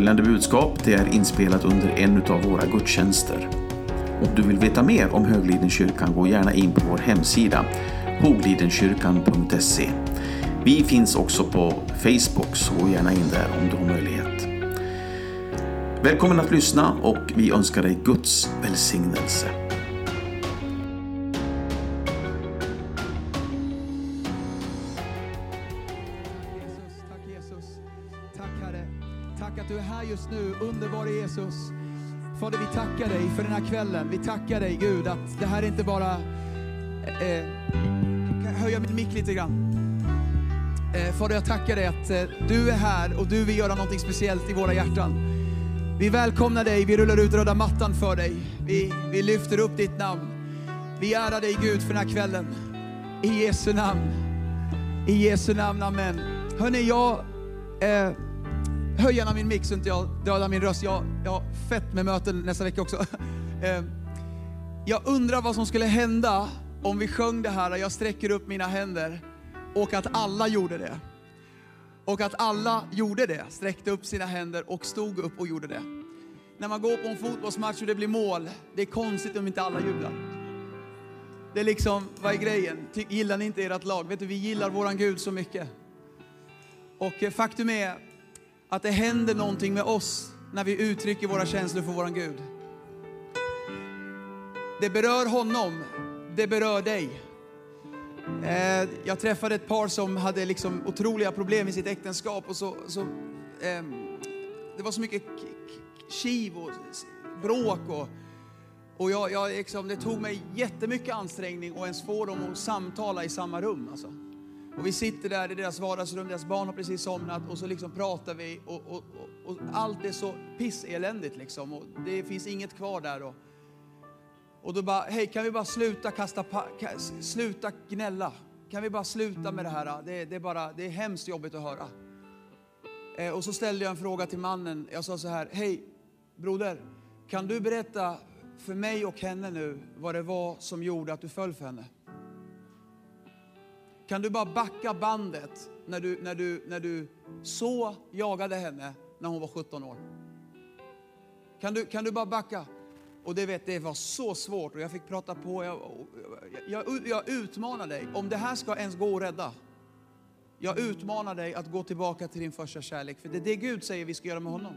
Följande budskap det är inspelat under en av våra gudstjänster. Om du vill veta mer om Höglidenkyrkan gå gärna in på vår hemsida hoglidenkyrkan.se. Vi finns också på Facebook, så gå gärna in där om du har möjlighet. Välkommen att lyssna och vi önskar dig Guds välsignelse. Tackar dig för den här kvällen. Vi tackar dig Gud att det här är inte bara... Eh, eh, kan jag höja min mick lite grann? Eh, Fader, jag tackar dig att eh, du är här och du vill göra någonting speciellt i våra hjärtan. Vi välkomnar dig, vi rullar ut röda mattan för dig. Vi, vi lyfter upp ditt namn. Vi ärar dig Gud för den här kvällen. I Jesu namn. I Jesu namn, amen. Hörni, jag... Eh, höj gärna min mix så inte jag dödar min röst. Jag, jag har fett med möten nästa vecka också. Eh, jag undrar vad som skulle hända om vi sjöng det här, jag sträcker upp mina händer, och att alla gjorde det. Och att alla gjorde det, sträckte upp sina händer och stod upp och gjorde det. När man går på en fotbollsmatch och det blir mål, det är konstigt om inte alla jublar. Det är liksom, vad är grejen? Ty, gillar ni inte ert lag? Vet du, vi gillar våran Gud så mycket. Och eh, faktum är att det händer någonting med oss när vi uttrycker våra känslor för våran Gud. Det berör honom, det berör dig. Eh, jag träffade ett par som hade liksom otroliga problem i sitt äktenskap och så, så ehm, det var så mycket kiv och bråk och, och jag, jag liksom, det tog mig jättemycket ansträngning att ens få dem att samtala i samma rum. Alltså. Och vi sitter där i deras vardagsrum, deras barn har precis somnat och så liksom pratar vi och, och, och, och allt är så pisseländigt liksom och det finns inget kvar där. Och, och då bara, hej kan vi bara sluta kasta, ka- sluta gnälla? Kan vi bara sluta med det här? Det, det, är bara, det är hemskt jobbigt att höra. Eh, och så ställde jag en fråga till mannen. Jag sa så här, hej broder, kan du berätta för mig och henne nu vad det var som gjorde att du föll för henne? Kan du bara backa bandet när du, när du, när du så jagade henne när hon var 17 år? Kan du, kan du bara backa? Och det, vet, det var så svårt och jag fick prata på. Jag, jag, jag, jag utmanar dig, om det här ska ens gå att rädda. Jag utmanar dig att gå tillbaka till din första kärlek. För det är det Gud säger vi ska göra med honom.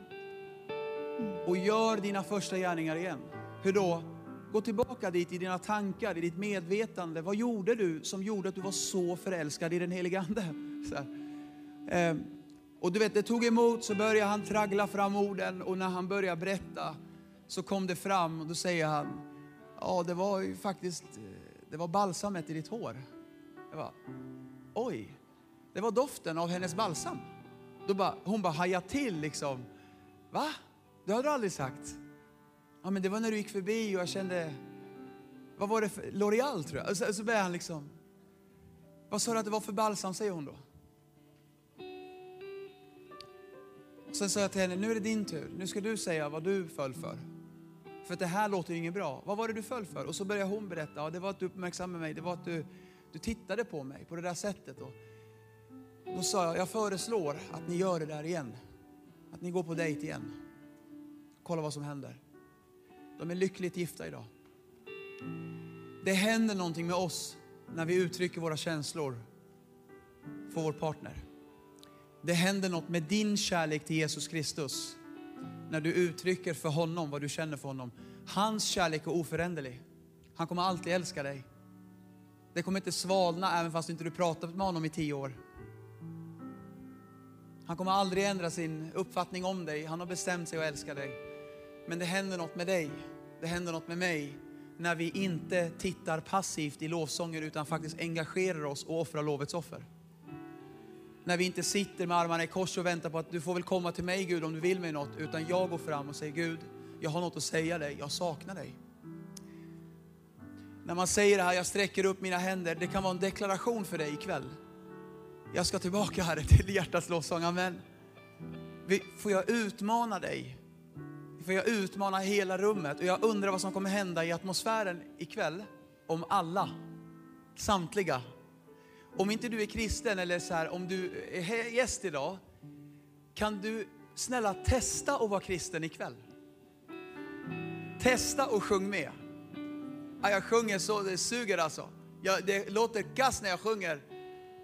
Och gör dina första gärningar igen. Hur då? Gå tillbaka dit i dina tankar, i ditt medvetande. Vad gjorde du som gjorde att du var så förälskad i den helige Ande? Så här. Ehm, och du vet, det tog emot så började han traggla fram orden och när han började berätta så kom det fram och då säger han, ja det var ju faktiskt, eh, det var balsamet i ditt hår. Jag bara, oj, det var doften av hennes balsam. Då bara, hon bara hajade till liksom. Va? Det har du aldrig sagt. Ja men det var när du gick förbi och jag kände, vad var det för, L'Oreal tror jag. Och så, så började han liksom, vad sa du att det var för balsam säger hon då. Sen sa jag till henne, nu är det din tur. Nu ska du säga vad du föll för. För det här låter ju inget bra. Vad var det du föll för? Och så började hon berätta. Ja, det var att du uppmärksammade mig. Det var att du, du tittade på mig på det där sättet. Och då sa jag, jag föreslår att ni gör det där igen. Att ni går på dejt igen. Kolla vad som händer. De är lyckligt gifta idag. Det händer någonting med oss när vi uttrycker våra känslor för vår partner. Det händer något med din kärlek till Jesus Kristus när du uttrycker för honom vad du känner för honom. Hans kärlek är oföränderlig. Han kommer alltid älska dig. Det kommer inte svalna även fast du inte pratat med honom i tio år. Han kommer aldrig ändra sin uppfattning om dig. Han har bestämt sig att älska dig. Men det händer något med dig. Det händer något med mig när vi inte tittar passivt i lovsånger utan faktiskt engagerar oss och offrar lovets offer. När vi inte sitter med armarna i kors och väntar på att du får väl komma till mig Gud om du vill mig något. Utan jag går fram och säger Gud, jag har något att säga dig, jag saknar dig. När man säger det här, jag sträcker upp mina händer, det kan vara en deklaration för dig ikväll. Jag ska tillbaka Herre till hjärtats lovsång, amen. Får jag utmana dig? För jag utmanar hela rummet? Och jag undrar vad som kommer hända i atmosfären ikväll om alla, samtliga, om inte du är kristen eller så här, om du är gäst idag, Kan du snälla testa att vara kristen ikväll? Testa och sjung med. Ja, jag sjunger så det suger alltså. Jag, det låter kass när jag sjunger.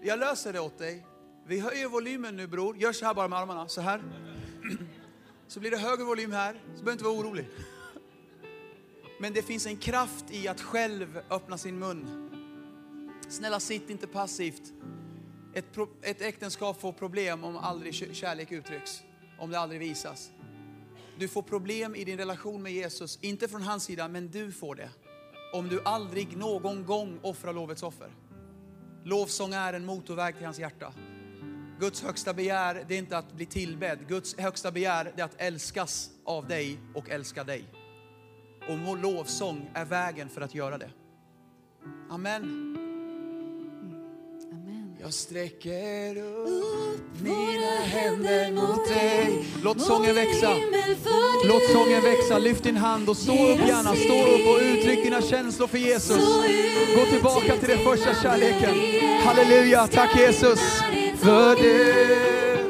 Jag löser det åt dig. Vi höjer volymen nu bror. Gör så här bara med armarna, så här. Så blir det högre volym här, så behöver du inte vara orolig. Men det finns en kraft i att själv öppna sin mun. Snälla sitt inte passivt. Ett, pro, ett äktenskap får problem om aldrig kärlek uttrycks, om det aldrig visas. Du får problem i din relation med Jesus, inte från hans sida, men du får det. Om du aldrig någon gång offrar lovets offer. Lovsång är en motorväg till hans hjärta. Guds högsta begär, det är inte att bli tillbedd. Guds högsta begär, det är att älskas av dig och älska dig. Och må- lovsång är vägen för att göra det. Amen. Amen. Jag sträcker upp mina händer mot dig. Låt sången växa. Låt sången växa. Lyft din hand och stå upp gärna. Stå upp och uttryck dina känslor för Jesus. Gå tillbaka till den första kärleken. Halleluja, tack Jesus. För det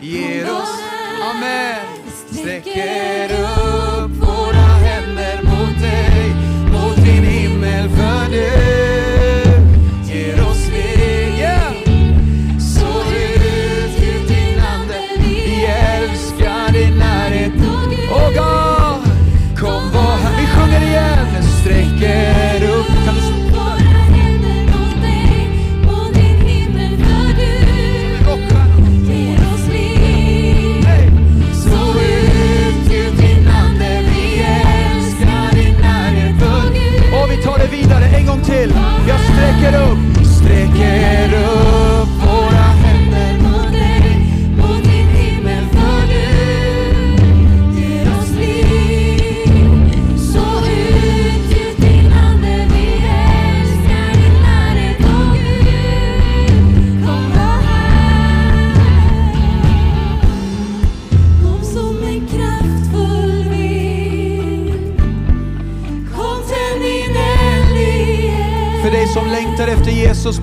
ger oss, amen. Sträcker upp våra händer mot dig, mot din himmel. För det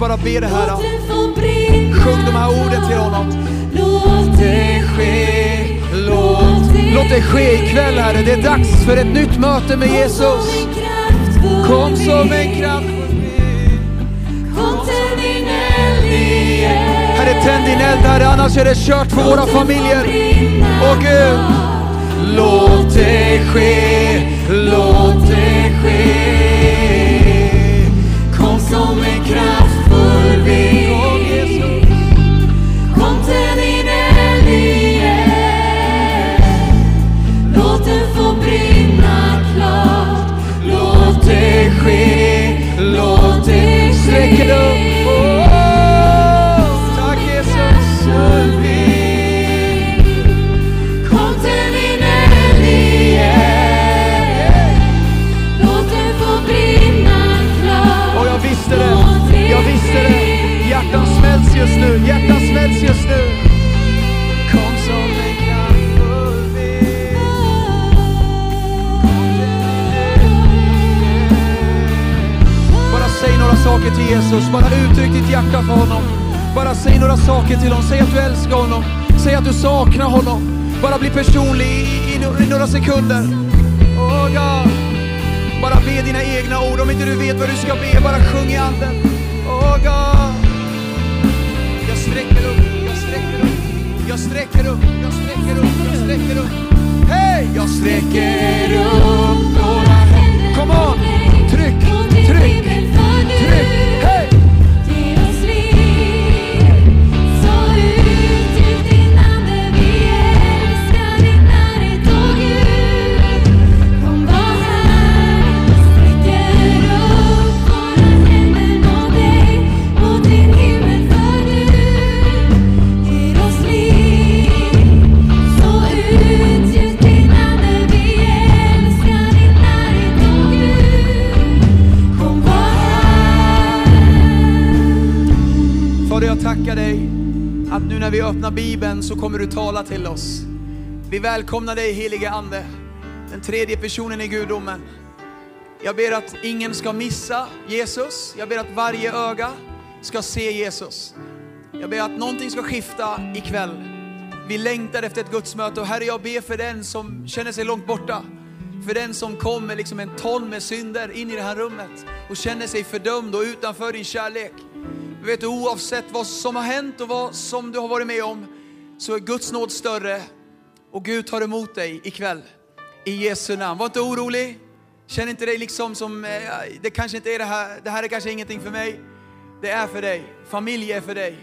bara be det här. Sjung de här orden till honom. Låt Det ske, låt, låt det ske ikväll Herre. Det är dags för ett nytt möte med Jesus. Kom som en vind. Kom tänd Herre, tänd din eld Herre, annars är det kört för våra familjer. Åh Gud, låt det ske, låt det ske. Kom som en kraftfull vind. Kom Jesus. Kom tänd din eld igen Låt den få brinna klart Låt det ske, låt det tack Jesus. Just nu, hjärtan smälts just nu. Kom som en kraftfull vind. Bara säg några saker till Jesus, bara uttryck ditt hjärta för honom. Bara säg några saker till honom, säg att du älskar honom. Säg att du saknar honom. Bara bli personlig i, i, i några sekunder. Oh God. Bara be dina egna ord. Om inte du vet vad du ska be, bara sjung i anden. Oh God. Jag sträcker upp, jag sträcker upp, jag sträcker upp. Hej! Jag sträcker upp några händer. Come on! Tryck, tryck, tryck. Hej! När vi öppnar Bibeln så kommer du tala till oss. Vi välkomnar dig helige Ande, den tredje personen i gudomen. Jag ber att ingen ska missa Jesus. Jag ber att varje öga ska se Jesus. Jag ber att någonting ska skifta ikväll. vi längtar efter ett gudsmöte och Herre jag ber för den som känner sig långt borta. För den som kommer liksom en ton med synder in i det här rummet och känner sig fördömd och utanför din kärlek. Du vet oavsett vad som har hänt och vad som du har varit med om så är Guds nåd större och Gud tar emot dig ikväll. I Jesu namn. Var inte orolig. Känn inte dig liksom som, eh, det kanske inte är det här, det här är kanske ingenting för mig. Det är för dig. Familj är för dig.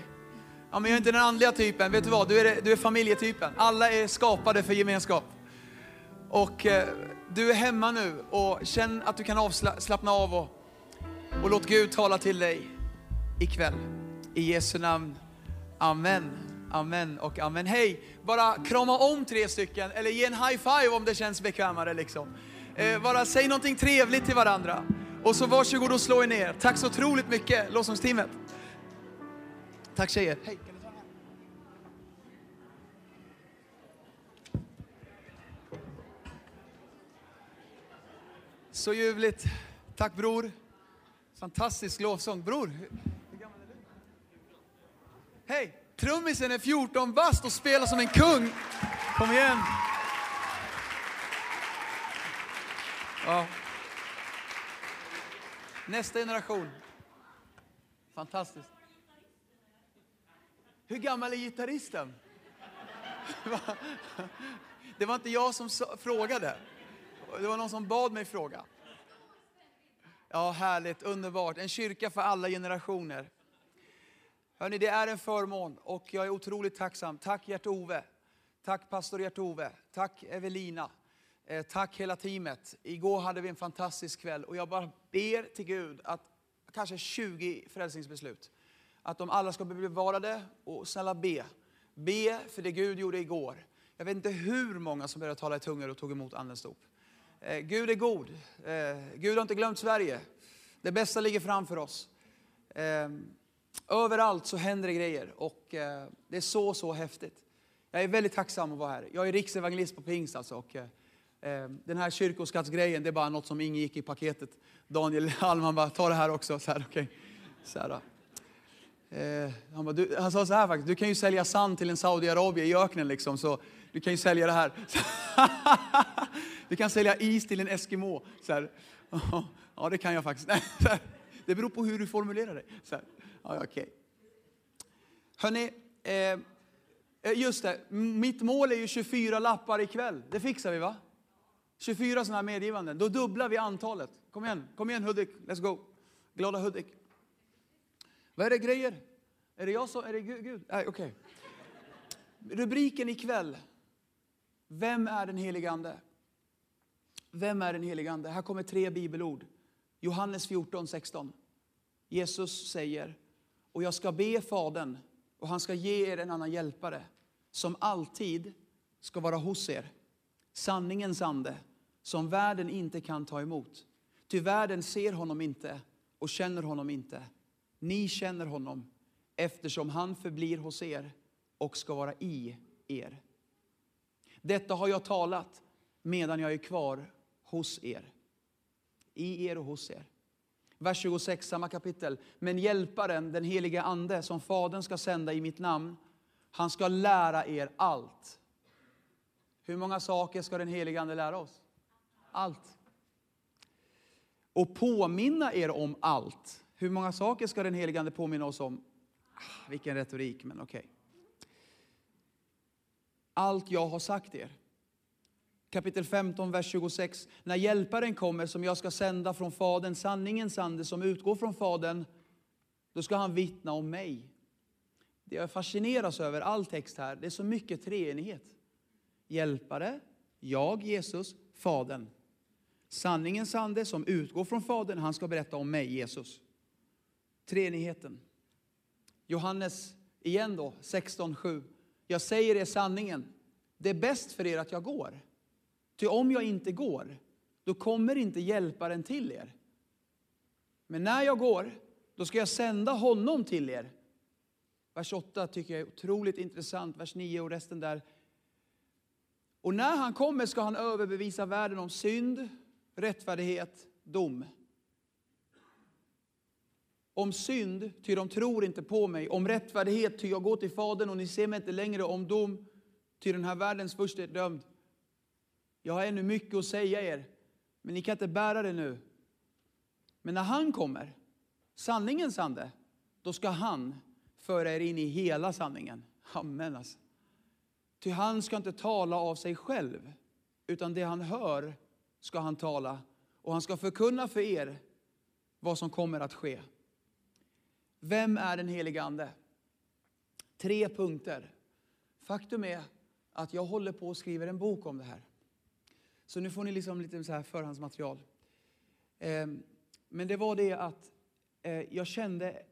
Ja, men jag är inte den andliga typen. Vet du vad? Du är, du är familjetypen. Alla är skapade för gemenskap. Och eh, du är hemma nu och känn att du kan avslappna av och, och låt Gud tala till dig ikväll. I Jesu namn. Amen. Amen och amen. Hej, bara krama om tre stycken eller ge en high five om det känns bekvämare. Liksom. Eh, bara säg någonting trevligt till varandra. Och så varsågod och slå er ner. Tack så otroligt mycket, lovsångsteamet. Tack tjejer. Hej. Så ljuvligt. Tack bror. Fantastisk lovsång. Bror, hur hur gammal är du? Hej! Trummisen är 14 bast och spelar som en kung. Kom igen. Ja. Nästa generation. Fantastiskt. Hur gammal är gitarristen? Det var inte jag som frågade. Det var någon som bad mig fråga. Ja, härligt, underbart. En kyrka för alla generationer. Hörrni, det är en förmån och jag är otroligt tacksam. Tack Gert-Ove. Tack pastor Gert-Ove. Tack Evelina. Eh, tack hela teamet. Igår hade vi en fantastisk kväll och jag bara ber till Gud att kanske 20 frälsningsbeslut. Att de alla ska bli bevarade och snälla be. Be för det Gud gjorde igår. Jag vet inte hur många som började tala i tungor och tog emot andens dop. Eh, Gud är god. Eh, Gud har inte glömt Sverige. Det bästa ligger framför oss. Eh, Överallt så händer det grejer och eh, det är så, så häftigt. Jag är väldigt tacksam att vara här. Jag är riksevangelist på pingst alltså. Och, eh, eh den här kyrkoskattsgrejen, det är bara något som ingick i paketet. Daniel Hallman bara, ta det här också. Så här, okay. Så här, eh, han, bara, du, han sa så här faktiskt, du kan ju sälja sand till en Saudiarabien i öknen liksom, så du kan ju sälja det här. du kan sälja is till en Eskimo. Så här, ja, det kan jag faktiskt. Det beror på hur du formulerar det. Så ja, okej. Hörni, eh, eh, just det, mitt mål är ju 24 lappar ikväll. Det fixar vi va? 24 sådana här medgivanden. Då dubblar vi antalet. Kom igen, kom igen Hudik, let's go. Glada Hudik. Vad är det grejer? Är det jag som, är det Gud? Gud? Nej, okej. Rubriken ikväll. Vem är den helige Ande? Vem är den helige Ande? Här kommer tre bibelord. Johannes 14, 16. Jesus säger, och jag ska be Fadern och han ska ge er en annan hjälpare som alltid ska vara hos er. Sanningens ande som världen inte kan ta emot. Ty världen ser honom inte och känner honom inte. Ni känner honom eftersom han förblir hos er och ska vara i er. Detta har jag talat medan jag är kvar hos er. I er och hos er. Vers 26, samma kapitel. Men hjälparen, den heliga ande, som Fadern ska sända i mitt namn, han ska lära er allt. Hur många saker ska den heliga ande lära oss? Allt. Och påminna er om allt. Hur många saker ska den heliga ande påminna oss om? Ah, vilken retorik, men okej. Allt jag har sagt er. Kapitel 15, vers 26. När hjälparen kommer som jag ska sända från Fadern, sanningens ande som utgår från Fadern, då ska han vittna om mig. Det jag fascineras över all text här, det är så mycket treenighet. Hjälpare, jag, Jesus, Fadern. Sanningens ande som utgår från Fadern, han ska berätta om mig, Jesus. Treenigheten. Johannes, igen då, 16.7. Jag säger er sanningen, det är bäst för er att jag går. Ty om jag inte går, då kommer inte hjälparen till er. Men när jag går, då ska jag sända honom till er. Vers 8 tycker jag är otroligt intressant, vers 9 och resten där. Och när han kommer ska han överbevisa världen om synd, rättfärdighet, dom. Om synd, ty de tror inte på mig. Om rättfärdighet, ty jag går till Fadern och ni ser mig inte längre. Om dom, Ty den här världens första är dömd. Jag har ännu mycket att säga er, men ni kan inte bära det nu. Men när han kommer, sanningens ande, då ska han föra er in i hela sanningen. Amen alltså. Ty han ska inte tala av sig själv, utan det han hör ska han tala. Och han ska förkunna för er vad som kommer att ske. Vem är den helige Ande? Tre punkter. Faktum är att jag håller på och skriver en bok om det här. Så nu får ni liksom lite så här förhandsmaterial. Ehm, men det var det att eh, jag kände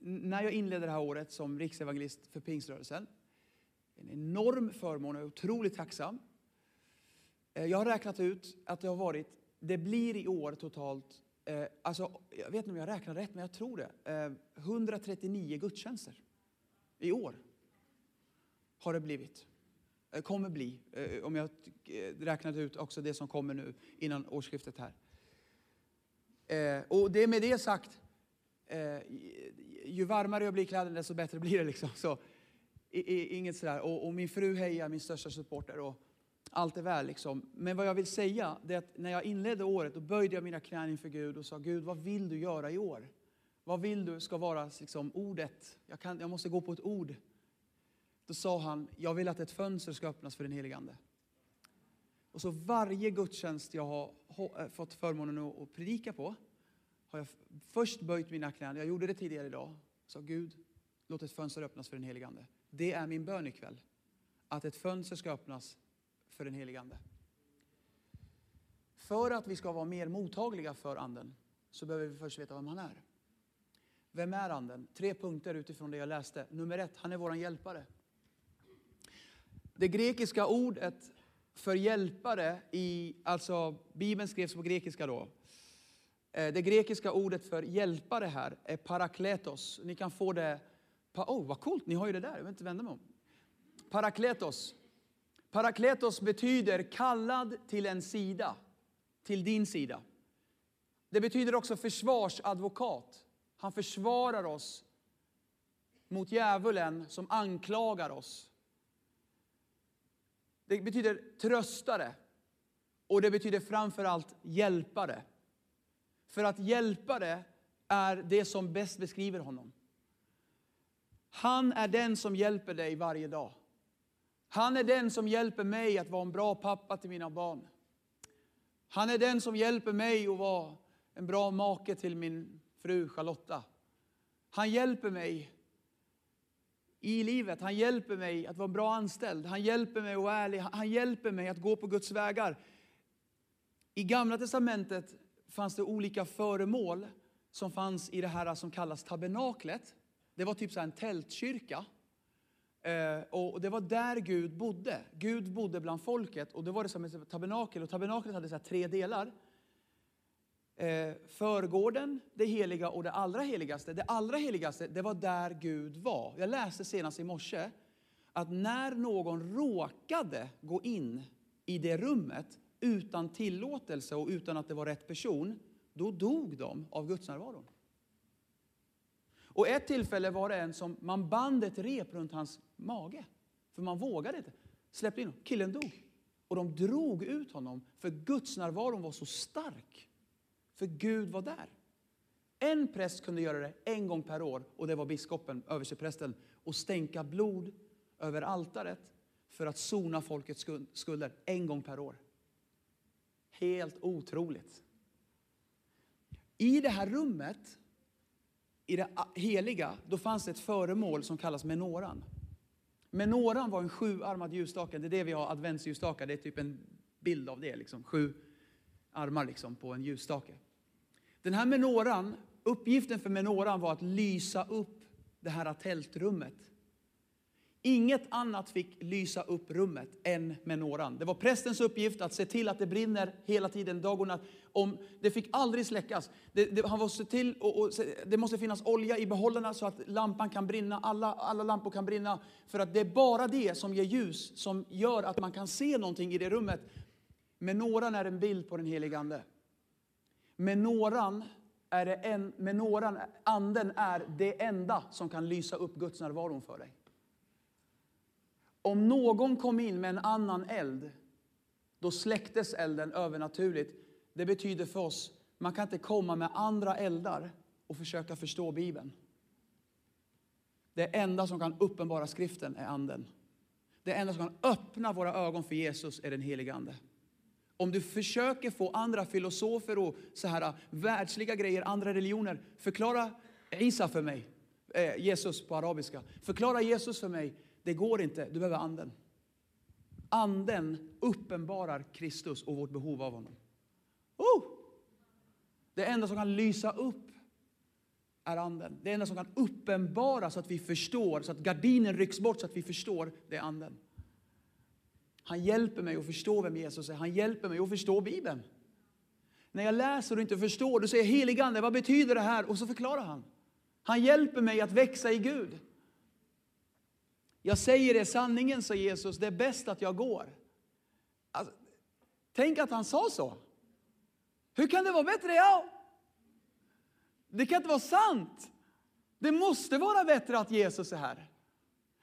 när jag inledde det här året som riksevangelist för pingströrelsen, en enorm förmån och otroligt tacksam. Eh, Jag har räknat ut att det har varit, det blir i år totalt, eh, alltså, jag vet inte om jag räknar rätt, men jag tror det, eh, 139 gudstjänster i år har det blivit. Eh, kommer bli, eh, om jag eh, räknat ut också det som kommer nu innan årsskiftet här. Och det med det sagt, ju varmare jag blir i kläderna desto bättre blir det. Liksom. Så, inget sådär. Och, och min fru hejar, min största supporter. Och allt är väl. Liksom. Men vad jag vill säga det är att när jag inledde året då böjde jag mina knän inför Gud och sa Gud, vad vill du göra i år? Vad vill du ska vara liksom, ordet? Jag, kan, jag måste gå på ett ord. Då sa han, jag vill att ett fönster ska öppnas för den helige Ande. Och så varje gudstjänst jag har eh, fått förmånen att, predika på har jag först böjt mina knän. Jag gjorde det tidigare idag. Sa Gud, låt ett fönster öppnas för den helige Ande. Det är min bön ikväll. Att ett fönster ska öppnas för den helige Ande. För att vi ska vara mer mottagliga för Anden så behöver vi först veta vem han är. Vem är Anden? Tre punkter utifrån det jag läste. Nummer ett, han är vår hjälpare. Det grekiska ordet för hjälpare i, alltså Bibeln skrevs på grekiska då. Eh, det grekiska ordet för hjälpare här är parakletos. Ni kan få det, oh vad coolt, ni har ju det där, jag vill inte vända mig om. Parakletos. Parakletos betyder kallad till en sida, till din sida. Det betyder också försvarsadvokat. Han försvarar oss mot djävulen som anklagar oss. Det betyder tröstare och det betyder framförallt hjälpare. För att hjälpare är det som bäst beskriver honom. Han är den som hjälper dig varje dag. Han är den som hjälper mig att vara en bra pappa till mina barn. Han är den som hjälper mig att vara en bra make till min fru Charlotta. Han hjälper mig i livet. Han hjälper mig att vara en bra anställd. Han hjälper mig att vara ärlig. Han hjälper mig att gå på Guds vägar. I Gamla Testamentet fanns det olika föremål som fanns i det här som kallas tabernaklet. Det var typ så här en tältkyrka. Eh, och det var där Gud bodde. Gud bodde bland folket och det var det som ett tabernakel. Och tabernaklet hade så här tre delar. Eh, förgården, det heliga och det allra heligaste. Det allra heligaste, det var där Gud var. Jag läste senast i morse att när någon råkade gå in i det rummet utan tillåtelse och utan att det var rätt person, då dog de av gudsnärvaron. Och ett tillfälle var det en som man band ett rep runt hans mage. För man vågade inte. Släppte in honom. Killen dog. Och de drog ut honom för gudsnärvaron var så stark. För Gud var där. En präst kunde göra det en gång per år och det var biskopen, översteprästen, och stänka blod över altaret för att sona folkets skulder en gång per år. Helt otroligt. I det här rummet, i det heliga, då fanns det ett föremål som kallas menoran. Menoran var en sjuarmad ljusstake. Det är det vi har adventsljusstakar. Det är typ en bild av det. Liksom. Sju armar liksom på en ljusstake. Den här menoran, uppgiften för menoran var att lysa upp det här tältrummet. Inget annat fick lysa upp rummet än menoran. Det var prästens uppgift att se till att det brinner hela tiden, dag och natt. Om, det fick aldrig släckas. Det, det, han måste se till, och, och, det måste finnas olja i behållarna så att lampan kan brinna. Alla, alla lampor kan brinna. För att det är bara det som ger ljus, som gör att man kan se någonting i det rummet. Menoran är en bild på den helige Ande. Menoran är det en, menoran, anden är det enda som kan lysa upp Guds närvaron för dig. Om någon kom in med en annan eld, då släcktes elden övernaturligt. Det betyder för oss, man kan inte komma med andra eldar och försöka förstå Bibeln. Det enda som kan uppenbara skriften är anden. Det enda som kan öppna våra ögon för Jesus är den helige ande. Om du försöker få andra filosofer och så här äh, världsliga grejer, andra religioner, förklara Isa för mig, eh, Jesus på arabiska. Förklara Jesus för mig, det går inte, du behöver anden. Anden uppenbarar Kristus och vårt behov av honom. Oh! Det enda som kan lysa upp är anden. Det enda som kan uppenbara så att vi förstår, så att gardinen rycks bort så att vi förstår, det är anden. Han hjälper mig att förstå vem Jesus är. Han hjälper mig att förstå Bibeln. När jag läser och inte förstår, då säger helig ande, vad betyder det här? Och så förklarar han. Han hjälper mig att växa i Gud. Jag säger det sanningen, sa Jesus, det är bäst att jag går. Alltså, tänk att han sa så. Hur kan det vara bättre? Ja, det kan inte vara sant. Det måste vara bättre att Jesus är här.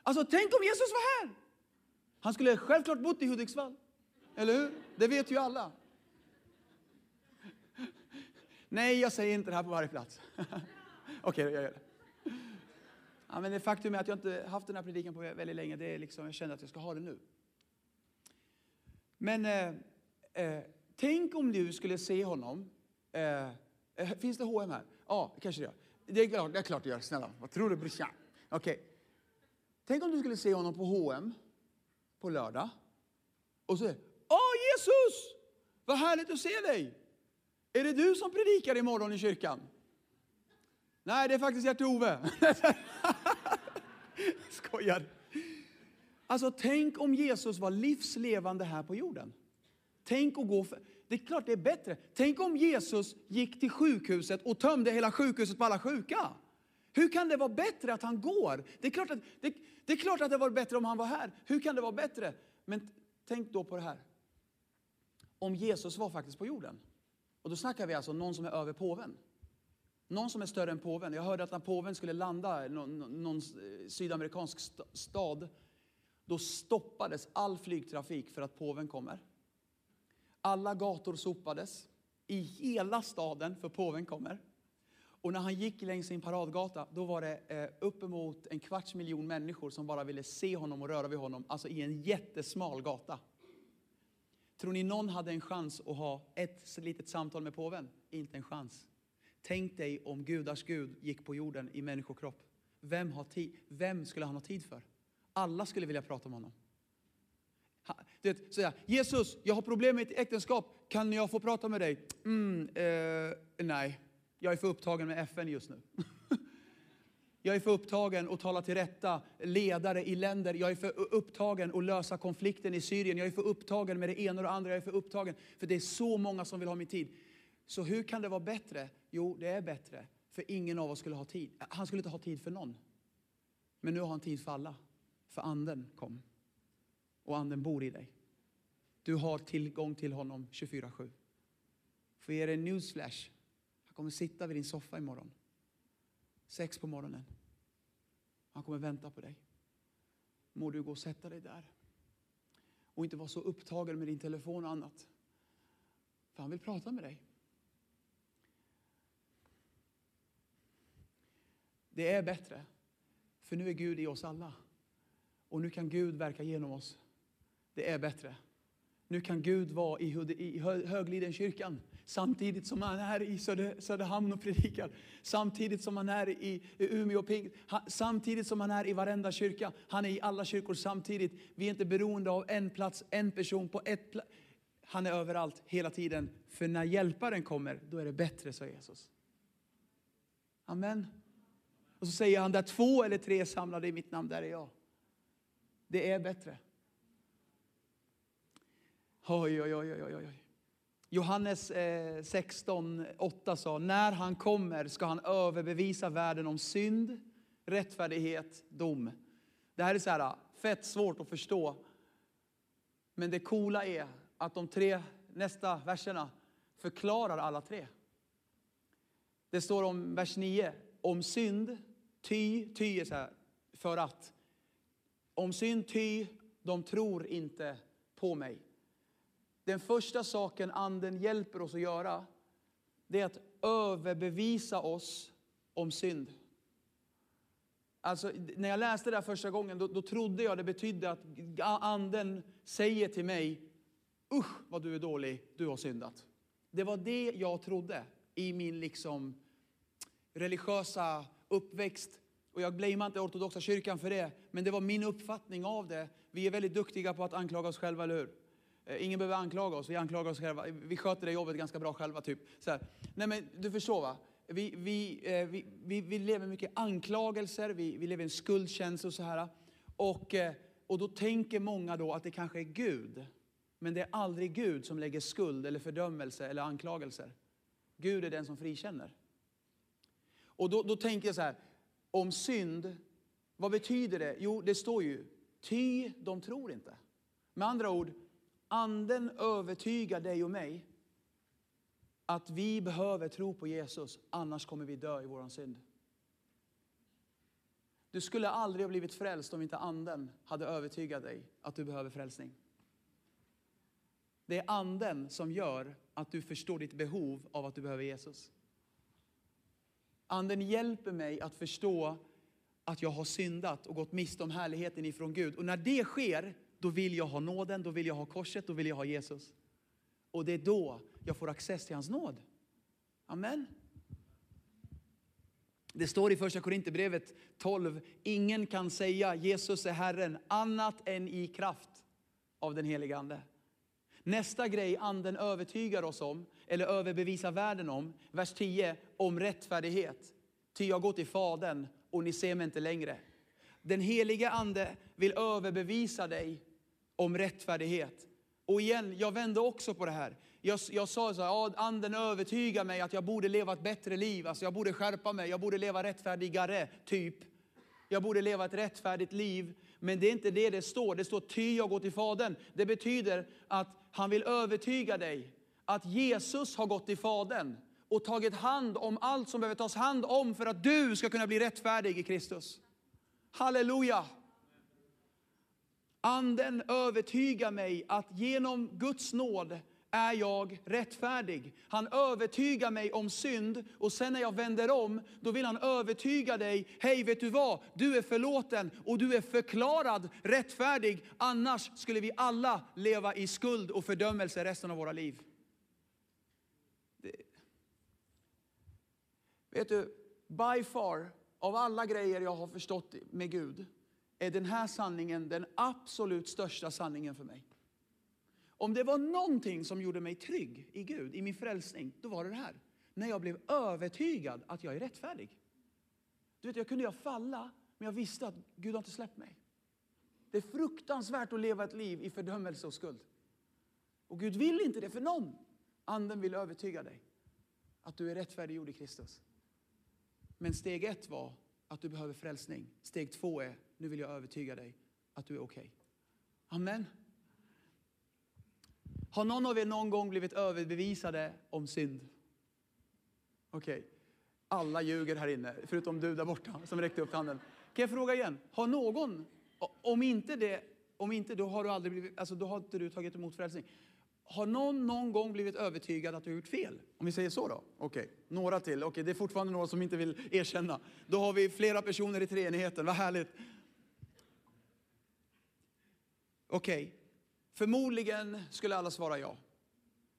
Alltså tänk om Jesus var här. Han skulle självklart bott i Hudiksvall. Eller hur? Det vet ju alla. Nej, jag säger inte det här på varje plats. Okej, okay, jag gör det. Ja, men det faktum är att jag inte haft den här predikan på väldigt länge. Det är liksom, jag känner att jag ska ha det nu. Men eh, eh, tänk om du skulle se honom. Eh, eh finns det H&M här? Ja, kanske det gör. Det är klart det, är klart det gör. Snälla, vad tror du brorsan? Okej. Okay. Tänk om du skulle se honom på H&M på lördag. Och så Åh Jesus! Vad härligt att se dig! Är det du som predikar imorgon i kyrkan? Nej, det är faktiskt Gert-Ove. Skojar. Alltså tänk om Jesus var livslevande här på jorden. Tänk att gå för... Det är klart det är bättre. Tänk om Jesus gick till sjukhuset och tömde hela sjukhuset på alla sjuka. Hur kan det vara bättre att han går? Det är klart att det, det, är klart att det var bättre om han var här. Hur kan det vara bättre? Men tänk då på det här. Om Jesus var faktiskt på jorden. Och då snackar vi alltså någon som är över påven. Någon som är större än påven. Jag hörde att när påven skulle landa i någon, någon eh, sydamerikansk stad, då stoppades all flygtrafik för att påven kommer. Alla gator sopades i hela staden för påven kommer. Och när han gick längs sin paradgata, då var det eh, uppemot en kvarts miljon människor som bara ville se honom och röra vid honom, alltså i en jättesmal gata. Tror ni någon hade en chans att ha ett litet samtal med påven? Inte en chans. Tänk dig om gudars Gud gick på jorden i människokropp. Vem, har tid? Vem skulle han ha tid för? Alla skulle vilja prata med honom. Du vet, säga, Jesus, jag har problem med ett äktenskap. Kan jag få prata med dig? Mm, eh, nej, jag är för upptagen med FN just nu. Jag är för upptagen att tala till rätta ledare i länder. Jag är för upptagen att lösa konflikten i Syrien. Jag är för upptagen med det ena och det andra. Jag är för upptagen, för det är så många som vill ha min tid. Så hur kan det vara bättre? Jo, det är bättre, för ingen av oss skulle ha tid. Han skulle inte ha tid för någon. Men nu har han tid för alla, för anden kom. Och anden bor i dig. Du har tillgång till honom 24-7. Får ge dig en newsflash. Han kommer sitta vid din soffa imorgon. Sex på morgonen. Han kommer vänta på dig. Må du gå och sätta dig där. Och inte vara så upptagen med din telefon och annat. För han vill prata med dig. Det är bättre. För nu är Gud i oss alla. Och nu kan Gud verka genom oss. Det är bättre. Nu kan Gud vara i, i Höglidenkyrkan samtidigt som han är i Söder, Söderhamn och predikar. Samtidigt som han är i Umeå Ping, samtidigt som han är i varenda kyrka. Han är i alla kyrkor samtidigt. Vi är inte beroende av en plats, en person på ett plats. Han är överallt, hela tiden. För när hjälparen kommer, då är det bättre, sa Jesus. Amen. Och så säger han, där två eller tre är samlade i mitt namn, där är jag. Det är bättre. Oj, oj, oj, oj, oj. Johannes eh, 16, 8 sa, när han kommer ska han överbevisa världen om synd, rättfärdighet, dom. Det här är så här, fett svårt att förstå. Men det coola är att de tre nästa verserna förklarar alla tre. Det står om vers 9, om synd, ty, ty är så här, för att. Om synd, ty, de tror inte på mig. Den första saken anden hjälper oss att göra, det är att överbevisa oss om synd. Alltså, när jag läste det här första gången, då, då trodde jag det betydde att anden säger till mig, usch vad du är dålig, du har syndat. Det var det jag trodde i min liksom religiösa uppväxt. Och jag blamear inte ortodoxa kyrkan för det, men det var min uppfattning av det. Vi är väldigt duktiga på att anklaga oss själva, eller hur? Eh, ingen behöver anklaga oss, vi anklagar oss själva. Vi sköter det jobbet ganska bra själva. typ. Så här. Nej, men du förstår va? Vi, vi, eh, vi, vi, vi lever mycket anklagelser, vi, vi lever i en skuldkänsla och så här. Och, eh, och då tänker många då att det kanske är Gud. Men det är aldrig Gud som lägger skuld eller fördömelse eller anklagelser. Gud är den som frikänner. Och då, då tänker jag så här, om synd, vad betyder det? Jo, det står ju, ty de tror inte. Med andra ord, anden övertygar dig och mig att vi behöver tro på Jesus, annars kommer vi dö i vår synd. Du skulle aldrig ha blivit frälst om inte anden hade övertygat dig att du behöver frälsning. Det är anden som gör att du förstår ditt behov av att du behöver Jesus. Anden hjälper mig att förstå att jag har syndat och gått miste om härligheten ifrån Gud. Och när det sker, då vill jag ha nåden, då vill jag ha korset, då vill jag ha Jesus. Och det är då jag får access till hans nåd. Amen. Det står i första Korinthierbrevet 12, ingen kan säga Jesus är Herren annat än i kraft av den helige Ande. Nästa grej anden övertygar oss om, eller överbevisar världen om, vers 10, om rättfärdighet. Ty jag går till Fadern och ni ser mig inte längre. Den helige ande vill överbevisa dig om rättfärdighet. Och igen, jag vände också på det här. Jag, jag sa så här, ja, anden övertygar mig att jag borde leva ett bättre liv. Alltså jag borde skärpa mig, jag borde leva rättfärdigare, typ. Jag borde leva ett rättfärdigt liv. Men det är inte det det står. Det står ty jag går till Fadern. Det betyder att han vill övertyga dig att Jesus har gått till Fadern och tagit hand om allt som behöver tas hand om för att du ska kunna bli rättfärdig i Kristus. Halleluja! Anden övertygar mig att genom Guds nåd är jag rättfärdig. Han övertygar mig om synd och sen när jag vänder om, då vill han övertyga dig. Hej, vet du vad? Du är förlåten och du är förklarad rättfärdig. Annars skulle vi alla leva i skuld och fördömelse resten av våra liv. Det... Vet du, by far, av alla grejer jag har förstått med Gud, är den här sanningen den absolut största sanningen för mig. Om det var någonting som gjorde mig trygg i Gud, i min frälsning, då var det det här. När jag blev övertygad att jag är rättfärdig. Du vet, jag kunde jag falla, men jag visste att Gud har inte släppt mig. Det är fruktansvärt att leva ett liv i fördömelse och skuld. Och Gud vill inte det för någon. Anden vill övertyga dig att du är rättfärdiggjord i Kristus. Men steg ett var att du behöver frälsning. Steg två är, nu vill jag övertyga dig att du är okej. Okay. Amen. Har någon av er någon gång blivit överbevisade om synd? Okej, okay. alla ljuger här inne, förutom du där borta som räckte upp handen. Kan jag fråga igen, har någon, om inte det, om inte då har du aldrig blivit, alltså då har inte du tagit emot frälsning. Har någon någon gång blivit övertygad att du har gjort fel? Om vi säger så då? Okej, okay. några till. Okej, okay. det är fortfarande några som inte vill erkänna. Då har vi flera personer i treenigheten, vad härligt. Okej, okay. förmodligen skulle alla svara ja.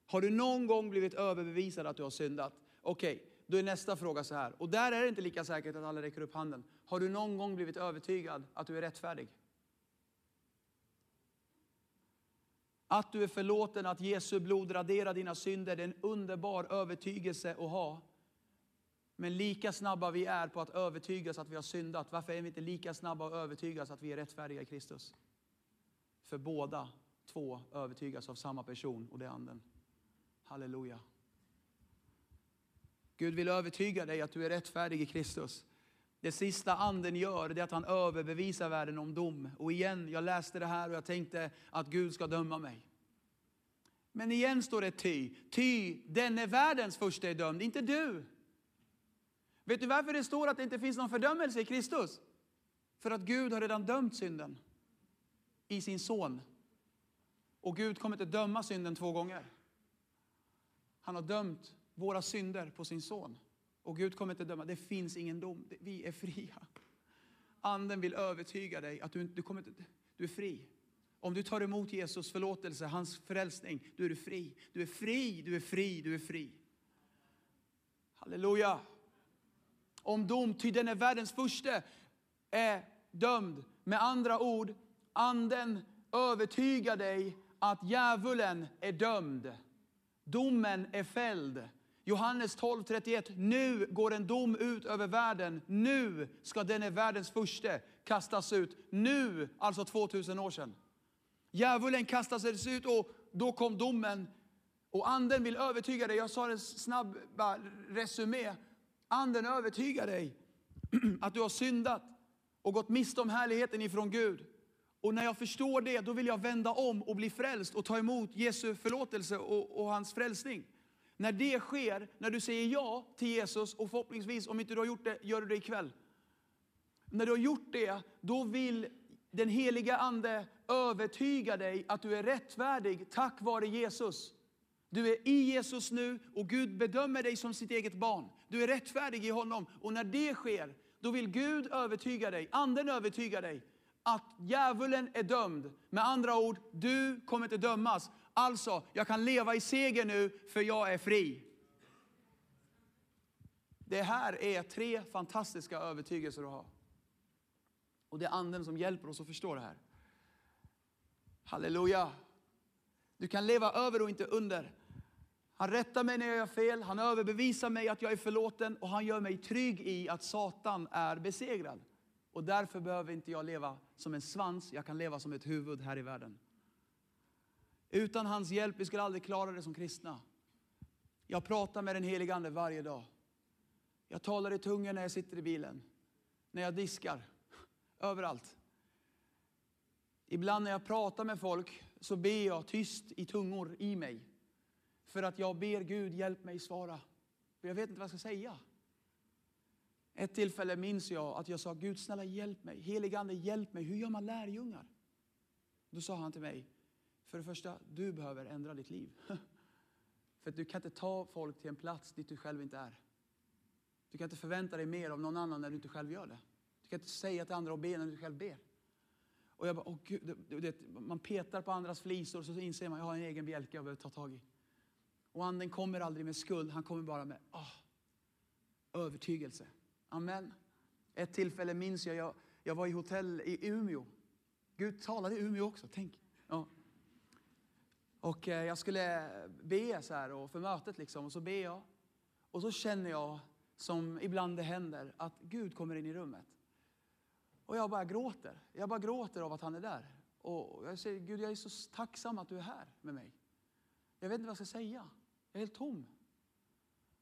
Har du någon gång blivit överbevisad att du har syndat? Okej, då är nästa fråga så här. Och där är det inte lika säkert att alla räcker upp handen. Har du någon gång blivit övertygad att du är rättfärdig? Att du är förlåten, att Jesu blod raderar dina synder, det är en underbar övertygelse att ha. Men lika snabba vi är på att övertygas att vi har syndat, varför är vi inte lika snabba att övertygas att vi är rättfärdiga i Kristus? För båda två övertygas av samma person och det är Anden. Halleluja. Gud vill övertyga dig att du är rättfärdig i Kristus. Det sista anden gör det är att han överbevisar världen om dom. Och igen, jag läste det här och jag tänkte att Gud ska döma mig. Men igen står det ty. Ty, denne världens första är dömd, inte du. Vet du varför det står att det inte finns någon fördömelse i Kristus? För att Gud har redan dömt synden i sin son. Och Gud kommer inte döma synden två gånger. Han har dömt våra synder på sin son. Och Gud kommer inte döma. Det finns ingen dom. Vi är fria. Anden vill övertyga dig att du, du, kommer inte, du är fri. Om du tar emot Jesus förlåtelse, hans frälsning, då är du fri. Du är fri, du är fri, du är fri. Halleluja. Om dom, ty den är världens första, är dömd. Med andra ord, anden övertygar dig att djävulen är dömd. Domen är fälld. Johannes 12.31. Nu går en dom ut över världen. Nu ska denne världens första kastas ut. Nu, alltså 2000 år sedan. Djävulen kastades ut och då kom domen. Och anden vill övertyga dig. Jag sa en snabb resumé. Anden övertygar dig att du har syndat och gått miste om härligheten ifrån Gud. Och när jag förstår det, då vill jag vända om och bli frälst och ta emot Jesu förlåtelse och, och hans frälsning. När det sker, när du säger ja till Jesus och förhoppningsvis, om inte du har gjort det, gör du det ikväll. När du har gjort det, då vill den heliga ande övertyga dig att du är rättfärdig tack vare Jesus. Du är i Jesus nu och Gud bedömer dig som sitt eget barn. Du är rättfärdig i honom och när det sker, då vill Gud övertyga dig, anden övertyga dig att djävulen är dömd. Med andra ord, du kommer inte dömas. Alltså, jag kan leva i seger nu för jag är fri. Det här är tre fantastiska övertygelser att ha. Och det är anden som hjälper oss att förstå det här. Halleluja. Du kan leva över och inte under. Han rättar mig när jag gör fel, han överbevisar mig att jag är förlåten och han gör mig trygg i att Satan är besegrad. Och därför behöver inte jag leva som en svans, jag kan leva som ett huvud här i världen. Utan hans hjälp, vi skulle aldrig klara det som kristna. Jag pratar med den helige Ande varje dag. Jag talar i tungor när jag sitter i bilen, när jag diskar, överallt. Ibland när jag pratar med folk så ber jag tyst i tungor i mig. För att jag ber Gud, hjälp mig svara. För jag vet inte vad jag ska säga. Ett tillfälle minns jag att jag sa, Gud snälla hjälp mig. Helige Ande hjälp mig. Hur gör man lärjungar? Då sa han till mig, för det första, du behöver ändra ditt liv. För att du kan inte ta folk till en plats dit du själv inte är. Du kan inte förvänta dig mer av någon annan när du inte själv gör det. Du kan inte säga till andra att be när du själv ber. Och jag bara, åh Gud, man petar på andras flisor och så inser man, jag har en egen bjälke jag behöver ta tag i. Och anden kommer aldrig med skuld, han kommer bara med åh, övertygelse. Amen. Ett tillfälle minns jag, jag, jag var i hotell i Umeå. Gud talade i Umeå också, tänk. Ja. Och eh, jag skulle be så här och för mötet liksom, och så ber jag. Och så känner jag, som ibland det händer, att Gud kommer in i rummet. Och jag bara gråter. Jag bara gråter av att han är där. Och jag säger, Gud jag är så tacksam att du är här med mig. Jag vet inte vad jag ska säga. Jag är helt tom.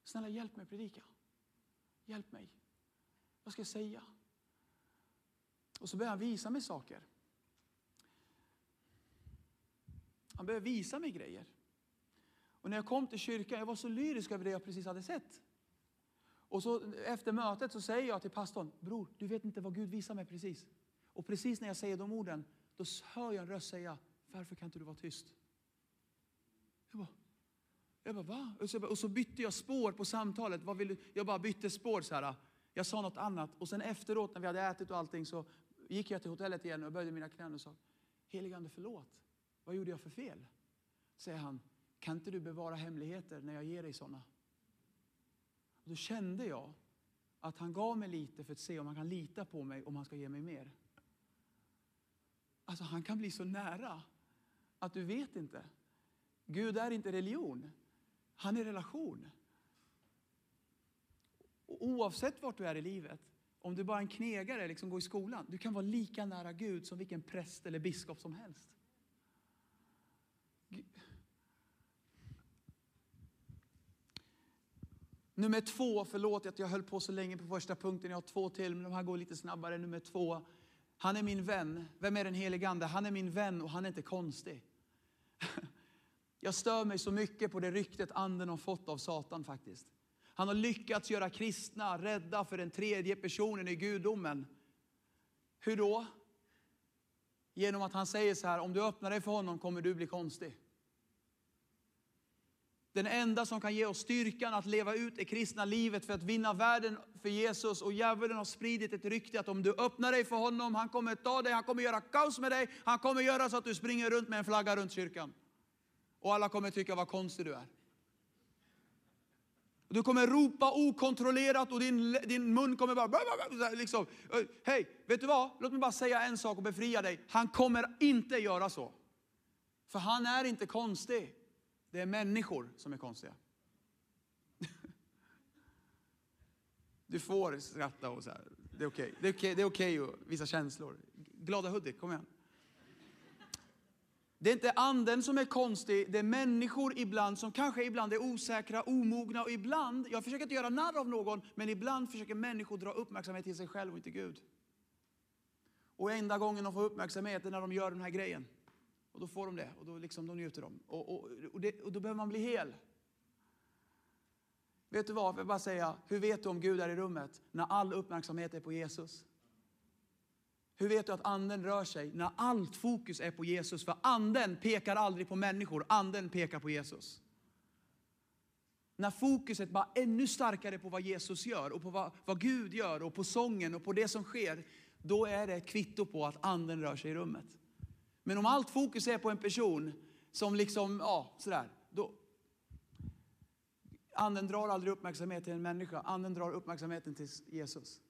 Snälla hjälp mig predika. Hjälp mig. Vad ska jag säga? Och så börjar han visa mig saker. Han börjar visa mig grejer. Och när jag kom till kyrkan, jag var så lyrisk över det jag precis hade sett. Och så efter mötet så säger jag till pastorn, bror, du vet inte vad Gud visar mig precis. Och precis när jag säger de orden, då hör jag en röst säga, varför kan inte du vara tyst? Jag bara, jag bara va? Och så, och så bytte jag spår på samtalet. Vad vill du? Jag bara bytte spår så här. Jag sa något annat och sen efteråt när vi hade ätit och allting så gick jag till hotellet igen och böjde mina knän och sa, helige Ande förlåt. Vad gjorde jag för fel? Säger han, kan inte du bevara hemligheter när jag ger dig sådana? Och då kände jag att han gav mig lite för att se om han kan lita på mig om han ska ge mig mer. Alltså han kan bli så nära att du vet inte. Gud är inte religion. Han är relation. Och oavsett vart du är i livet, om du bara är en knegare, liksom går i skolan, du kan vara lika nära Gud som vilken präst eller biskop som helst. Nummer två, förlåt att jag höll på så länge på första punkten, jag har två till, men de här går lite snabbare. Nummer två, han är min vän. Vem är den helige Ande? Han är min vän och han är inte konstig. Jag stör mig så mycket på det ryktet anden har fått av Satan faktiskt. Han har lyckats göra kristna rädda för den tredje personen i gudomen. Hur då? Genom att han säger så här, om du öppnar dig för honom kommer du bli konstig. Den enda som kan ge oss styrkan att leva ut det kristna livet för att vinna världen för Jesus. Och djävulen har spridit ett rykte att om du öppnar dig för honom, han kommer ta dig, han kommer göra kaos med dig, han kommer göra så att du springer runt med en flagga runt kyrkan. Och alla kommer tycka vad konstig du är. Du kommer ropa okontrollerat och din, din mun kommer bara... Liksom. Eh, hej, vet du vad? Låt mig bara säga en sak och befria dig. Han kommer inte göra så. För han är inte konstig. Det är människor som är konstiga. Du får skratta och så här. Det är okej. Det är okej det är okej att visa känslor. Glada Hudik, kom igen. Det är inte anden som är konstig, det är människor ibland som kanske ibland är osäkra, omogna och ibland, jag försöker inte göra narr av någon, men ibland försöker människor dra uppmärksamhet till sig själv och inte Gud. Och enda gången de får uppmärksamhet är när de gör den här grejen. Och då får de det och då liksom, de njuter de. Och, och, och, det, och då behöver man bli hel. Vet du vad, jag vill bara säga, hur vet du om Gud är i rummet när all uppmärksamhet är på Jesus? Hur vet du att anden rör sig när allt fokus är på Jesus? För anden pekar aldrig på människor, anden pekar på Jesus. När fokuset bara ännu starkare på vad Jesus gör och på vad, vad Gud gör och på sången och på det som sker, då är det ett kvitto på att anden rör sig i rummet. Men om allt fokus är på en person som liksom, ja, sådär, då... Anden drar aldrig uppmärksamhet till en människa, anden drar uppmärksamheten till Jesus.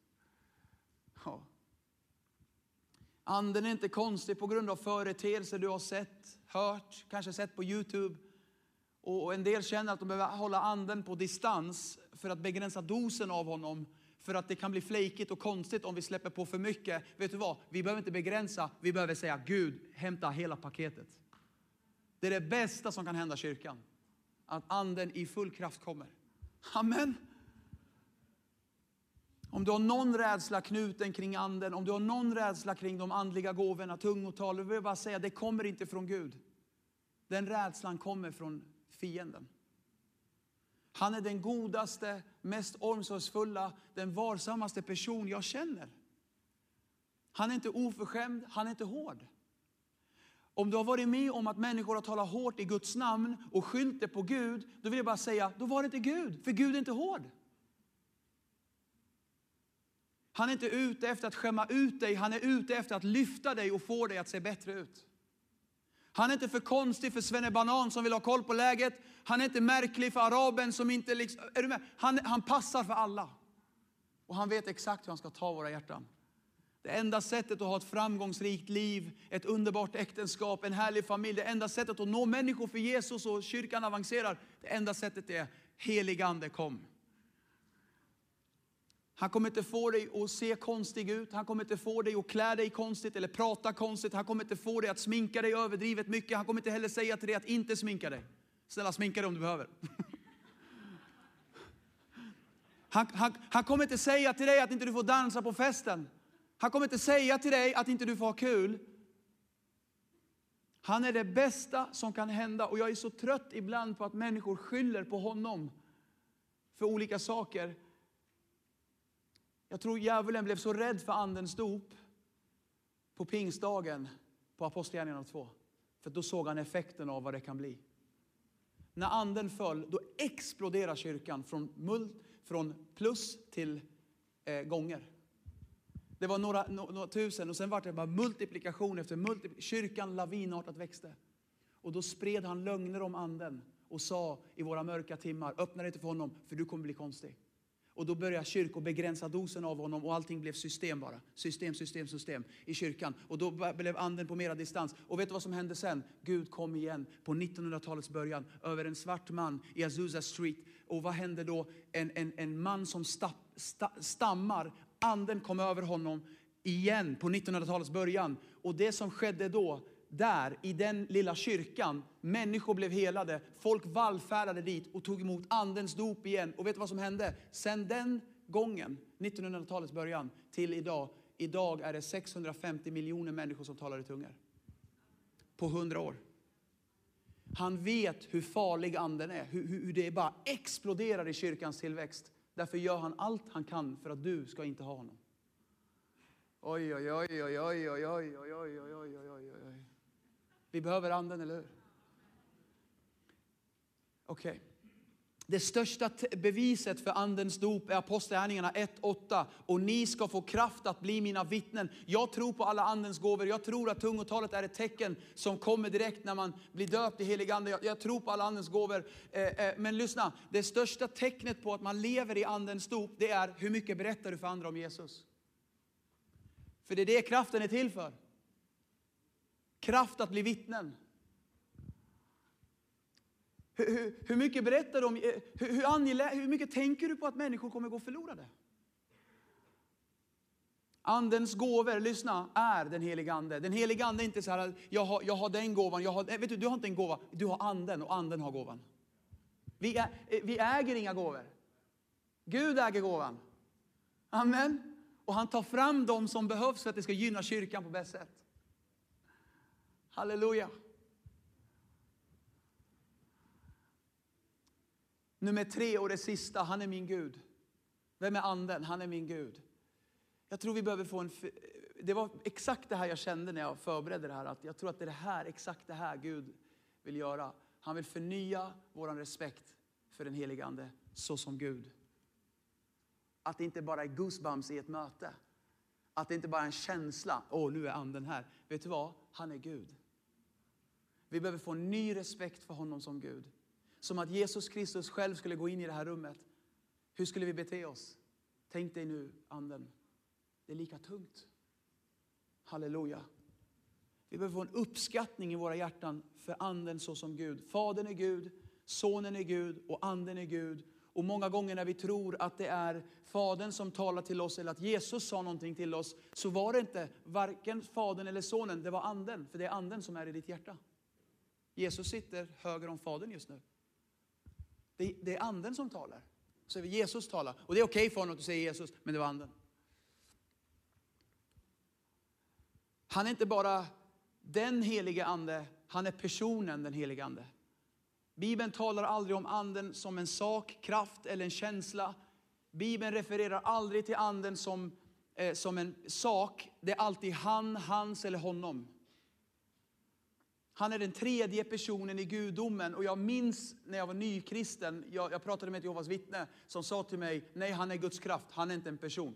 Ja. Anden är inte konstig på grund av företeelser du har sett, hört, kanske sett på Youtube. Och en del känner att de behöver hålla anden på distans för att begränsa dosen av honom. För att det kan bli flejkigt och konstigt om vi släpper på för mycket. Vet du vad? Vi behöver inte begränsa, vi behöver säga Gud, hämta hela paketet. Det är det bästa som kan hända kyrkan. Att anden i full kraft kommer. Amen. Om du har någon rädsla knuten kring anden, om du har någon rädsla kring de andliga gåvorna, tungotal, då vill jag bara säga, det kommer inte från Gud. Den rädslan kommer från fienden. Han är den godaste, mest omsorgsfulla, den varsammaste person jag känner. Han är inte oförskämd, han är inte hård. Om du har varit med om att människor har talat hårt i Guds namn och skyllt det på Gud, då vill jag bara säga, då var det inte Gud, för Gud är inte hård. Han är inte ute efter att skämma ut dig, han är ute efter att lyfta dig och få dig att se bättre ut. Han är inte för konstig för Svenne Banan som vill ha koll på läget. Han är inte märklig för araben som inte liksom, är du med? Han, han passar för alla. Och han vet exakt hur han ska ta våra hjärtan. Det enda sättet att ha ett framgångsrikt liv, ett underbart äktenskap, en härlig familj, det enda sättet att nå människor för Jesus och kyrkan avancerar, det enda sättet är helig ande kom. Han kommer inte få dig att se konstig ut. Han kommer inte få dig att klä dig konstigt eller prata konstigt. Han kommer inte få dig att sminka dig överdrivet mycket. Han kommer inte heller säga till dig att inte sminka dig. Snälla sminka dig om du behöver. Han, han, han kommer inte säga till dig att inte du får dansa på festen. Han kommer inte säga till dig att inte du får ha kul. Han är det bästa som kan hända och jag är så trött ibland på att människor skyller på honom för olika saker. Jag tror djävulen blev så rädd för andens dop på pingstdagen på Apostlagärningarna 2. För då såg han effekten av vad det kan bli. När anden föll, då exploderar kyrkan från, mul, från plus till eh, gånger. Det var några, några tusen och sen var det bara multiplikation efter multiplikation. Kyrkan lavinartat växte. Och då spred han lögner om anden och sa i våra mörka timmar, öppna dig inte för honom för du kommer bli konstig. Och då började kyrkor begränsa dosen av honom och allting blev system bara. System, system, system i kyrkan. Och då blev anden på mera distans. Och vet du vad som hände sen? Gud kom igen på 1900-talets början över en svart man i Azusa Street. Och vad hände då? En, en, en man som sta, sta, stammar, anden kom över honom igen på 1900-talets början. Och det som skedde då, där i den lilla kyrkan, människor blev helade, folk vallfärdade dit och tog emot andens dop igen. Och vet du vad som hände? Sen den gången, 1900-talets början, till idag, idag är det 650 miljoner människor som talar i tungor. På 100 år. Han vet hur farlig anden är, hur, hur det bara exploderar i kyrkans tillväxt. Därför gör han allt han kan för att du ska inte ha honom. Oj, oj, oj, oj, oj, oj, oj, oj, oj, oj, oj, oj, oj, oj. Vi behöver anden, eller hur? Okej. Det största beviset för andens dop är Apostlagärningarna 1.8. Och ni ska få kraft att bli mina vittnen. Jag tror på alla andens gåvor. Jag tror att tungotalet är ett tecken som kommer direkt när man blir döpt i helig ande. Jag, jag tror på alla andens gåvor. Eh, eh, men lyssna, det största tecknet på att man lever i andens dop, det är hur mycket berättar du för andra om Jesus. För det är det kraften är till för. Kraft att bli vittnen. Hur, hur, hur mycket berättar du om, eh, hur, hur, angelä, hur mycket tänker du på att människor kommer gå förlorade? Andens gåvor, lyssna, är den heliga ande. Den heliga ande är inte så här, jag har, jag har den gåvan, jag har, eh, vet du, du har inte en gåva, du har anden och anden har gåvan. Vi, är, eh, vi äger inga gåvor. Gud äger gåvan. Amen. Och han tar fram dem som behövs för att det ska gynna kyrkan på bäst sätt. Halleluja. Nummer tre och det sista, han är min Gud. Vem är anden? Han är min Gud. Jag tror vi behöver få en... Det var exakt det här jag kände när jag förberedde det här. Att jag tror att det är det här, exakt det här Gud vill göra. Han vill förnya vår respekt för den helige Ande, så som Gud. Att det inte bara är goosebumps i ett möte. Att det inte bara är en känsla, åh nu är anden här. Vet du vad? Han är Gud. Vi behöver få en ny respekt för honom som Gud. Som att Jesus Kristus själv skulle gå in i det här rummet. Hur skulle vi bete oss? Tänk dig nu, anden. Det är lika tungt. Halleluja. Vi behöver få en uppskattning i våra hjärtan för anden så som Gud. Fadern är Gud, sonen är Gud och anden är Gud. Och många gånger när vi tror att det är Fadern som talar till oss eller att Jesus sa någonting till oss, så var det inte varken Fadern eller Sonen, det var anden. För det är anden som är i ditt hjärta. Jesus sitter höger om Fadern just nu. Det, det är anden som talar. Så är Jesus talar. Och det är okej för honom att du säger Jesus, men det var anden. Han är inte bara den helige ande, han är personen den helige ande. Bibeln talar aldrig om anden som en sak, kraft eller en känsla. Bibeln refererar aldrig till anden som, eh, som en sak. Det är alltid han, hans eller honom. Han är den tredje personen i gudomen. Och jag minns när jag var nykristen, jag, jag pratade med ett Jehovas vittne som sa till mig, nej han är Guds kraft, han är inte en person.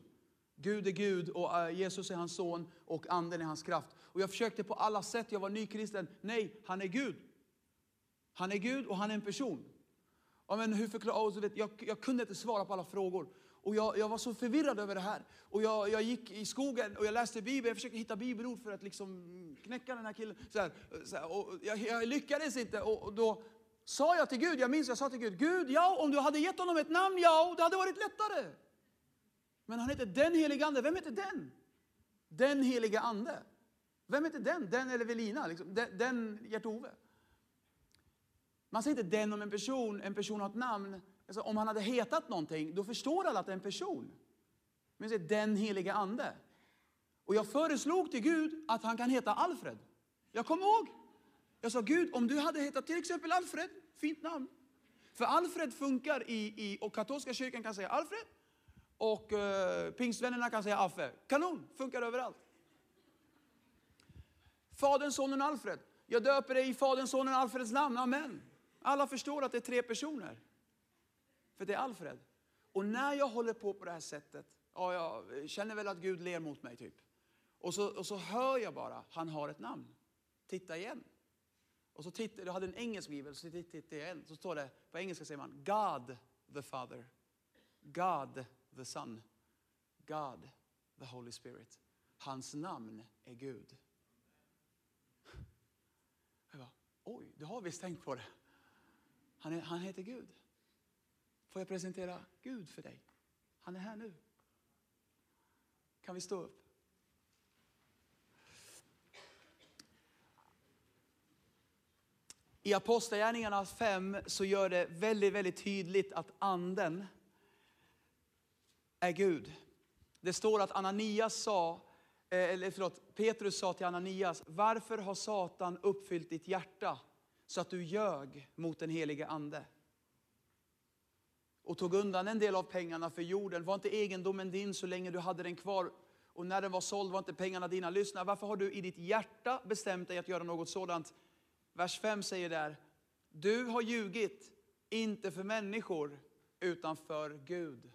Gud är Gud och eh, Jesus är hans son och anden är hans kraft. Och jag försökte på alla sätt, jag var nykristen, nej han är Gud. Han är Gud och han är en person. Ja, men hur förklarar, jag, jag kunde inte svara på alla frågor. Och jag, jag var så förvirrad över det här. Och jag, jag gick i skogen och jag läste Bibeln, jag försökte hitta bibelord för att liksom knäcka den här killen. Så här, så här, och jag, jag lyckades inte och, och då sa jag till Gud, jag minns jag sa till Gud, Gud ja om du hade gett honom ett namn, ja det hade varit lättare. Men han heter den heliga ande, vem heter den? Den heliga ande. Vem heter den? Den eller Velina? Liksom. Den, den Gert-Ove. Man säger inte den om en person, en person har ett namn. Alltså, om han hade hetat någonting, då förstår alla att det är en person. Men det är den heliga ande. Och jag föreslog till Gud att han kan heta Alfred. Jag kommer ihåg. Jag sa Gud, om du hade hetat till exempel Alfred, fint namn. För Alfred funkar i, i och katolska kyrkan kan säga Alfred. Och eh, pingstvännerna kan säga Affe. Kanon, funkar överallt. Fadern, sonen, Alfred. Jag döper dig i Faderns, sonen, Alfreds namn. Amen. Alla förstår att det är tre personer. För det är Alfred. Och när jag håller på på det här sättet, ja, jag känner väl att Gud ler mot mig typ. Och så, och så hör jag bara, han har ett namn. Titta igen. Och så tittar, jag hade en engelsk bibel, så tittade jag igen. Så står det, på engelska säger man God the Father. God the Son. God the Holy Spirit. Hans namn är Gud. Jag bara, oj, du har visst tänkt på det. Han, är, han heter Gud. Får jag presentera Gud för dig? Han är här nu. Kan vi stå upp? I Apostlagärningarna 5 så gör det väldigt, väldigt tydligt att anden är Gud. Det står att Ananias sa, eh, eller förlåt, Petrus sa till Ananias, varför har Satan uppfyllt ditt hjärta så att du ljög mot den helige ande? Och tog undan en del av pengarna för jorden. Var inte egendomen din så länge du hade den kvar? och när den var såld var inte pengarna dina. Lyssna, varför har du i ditt hjärta bestämt dig att göra något sådant? Vers 5 säger där, du har ljugit, inte för människor, utan för Gud.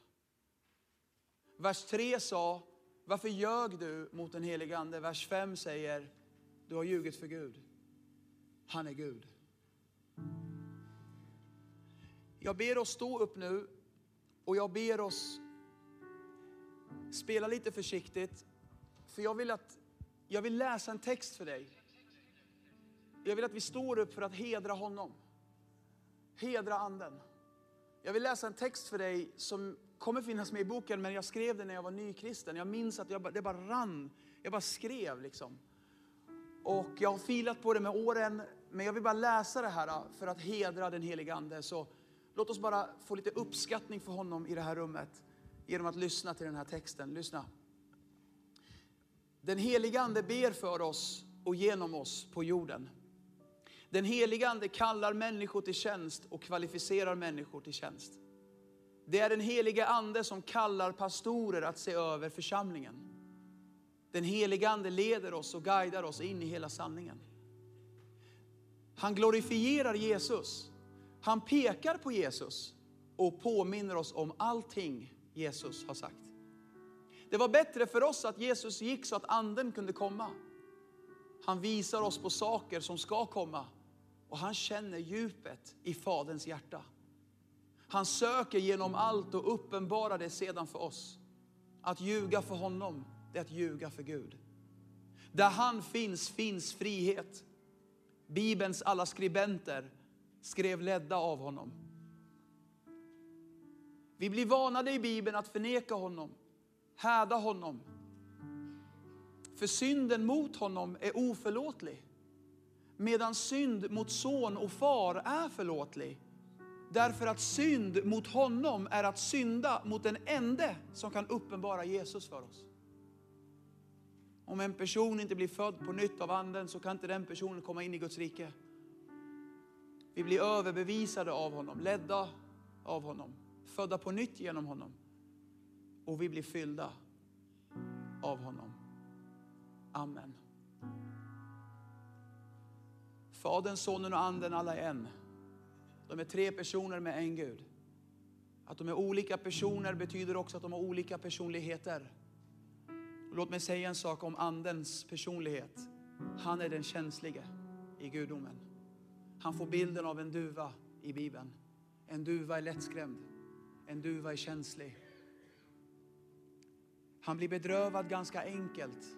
Vers 3 sa, varför ljög du mot den helige Ande? Vers 5 säger, du har ljugit för Gud. Han är Gud. Jag ber oss stå upp nu och jag ber oss spela lite försiktigt. För jag vill, att, jag vill läsa en text för dig. Jag vill att vi står upp för att hedra honom. Hedra anden. Jag vill läsa en text för dig som kommer finnas med i boken, men jag skrev den när jag var nykristen. Jag minns att jag det bara rann. Jag bara skrev liksom. Och jag har filat på det med åren, men jag vill bara läsa det här för att hedra den helige Ande. Så låt oss bara få lite uppskattning för honom i det här rummet genom att lyssna till den här texten. Lyssna. Den helige Ande ber för oss och genom oss på jorden. Den helige Ande kallar människor till tjänst och kvalificerar människor till tjänst. Det är den helige Ande som kallar pastorer att se över församlingen. Den helige Ande leder oss och guidar oss in i hela sanningen. Han glorifierar Jesus. Han pekar på Jesus och påminner oss om allting Jesus har sagt. Det var bättre för oss att Jesus gick så att anden kunde komma. Han visar oss på saker som ska komma och han känner djupet i Faderns hjärta. Han söker genom allt och uppenbarar det sedan för oss. Att ljuga för honom, det är att ljuga för Gud. Där han finns, finns frihet. Bibelns alla skribenter skrev ledda av honom. Vi blir vanade i Bibeln att förneka honom, häda honom. För synden mot honom är oförlåtlig. Medan synd mot son och far är förlåtlig. Därför att synd mot honom är att synda mot den ende som kan uppenbara Jesus för oss. Om en person inte blir född på nytt av anden så kan inte den personen komma in i Guds rike. Vi blir överbevisade av honom, ledda av honom, födda på nytt genom honom. Och vi blir fyllda av honom. Amen. Fadern, Sonen och Anden, alla är en. De är tre personer med en Gud. Att de är olika personer betyder också att de har olika personligheter. Låt mig säga en sak om Andens personlighet. Han är den känslige i gudomen. Han får bilden av en duva i Bibeln. En duva är lättskrämd. En duva är känslig. Han blir bedrövad ganska enkelt.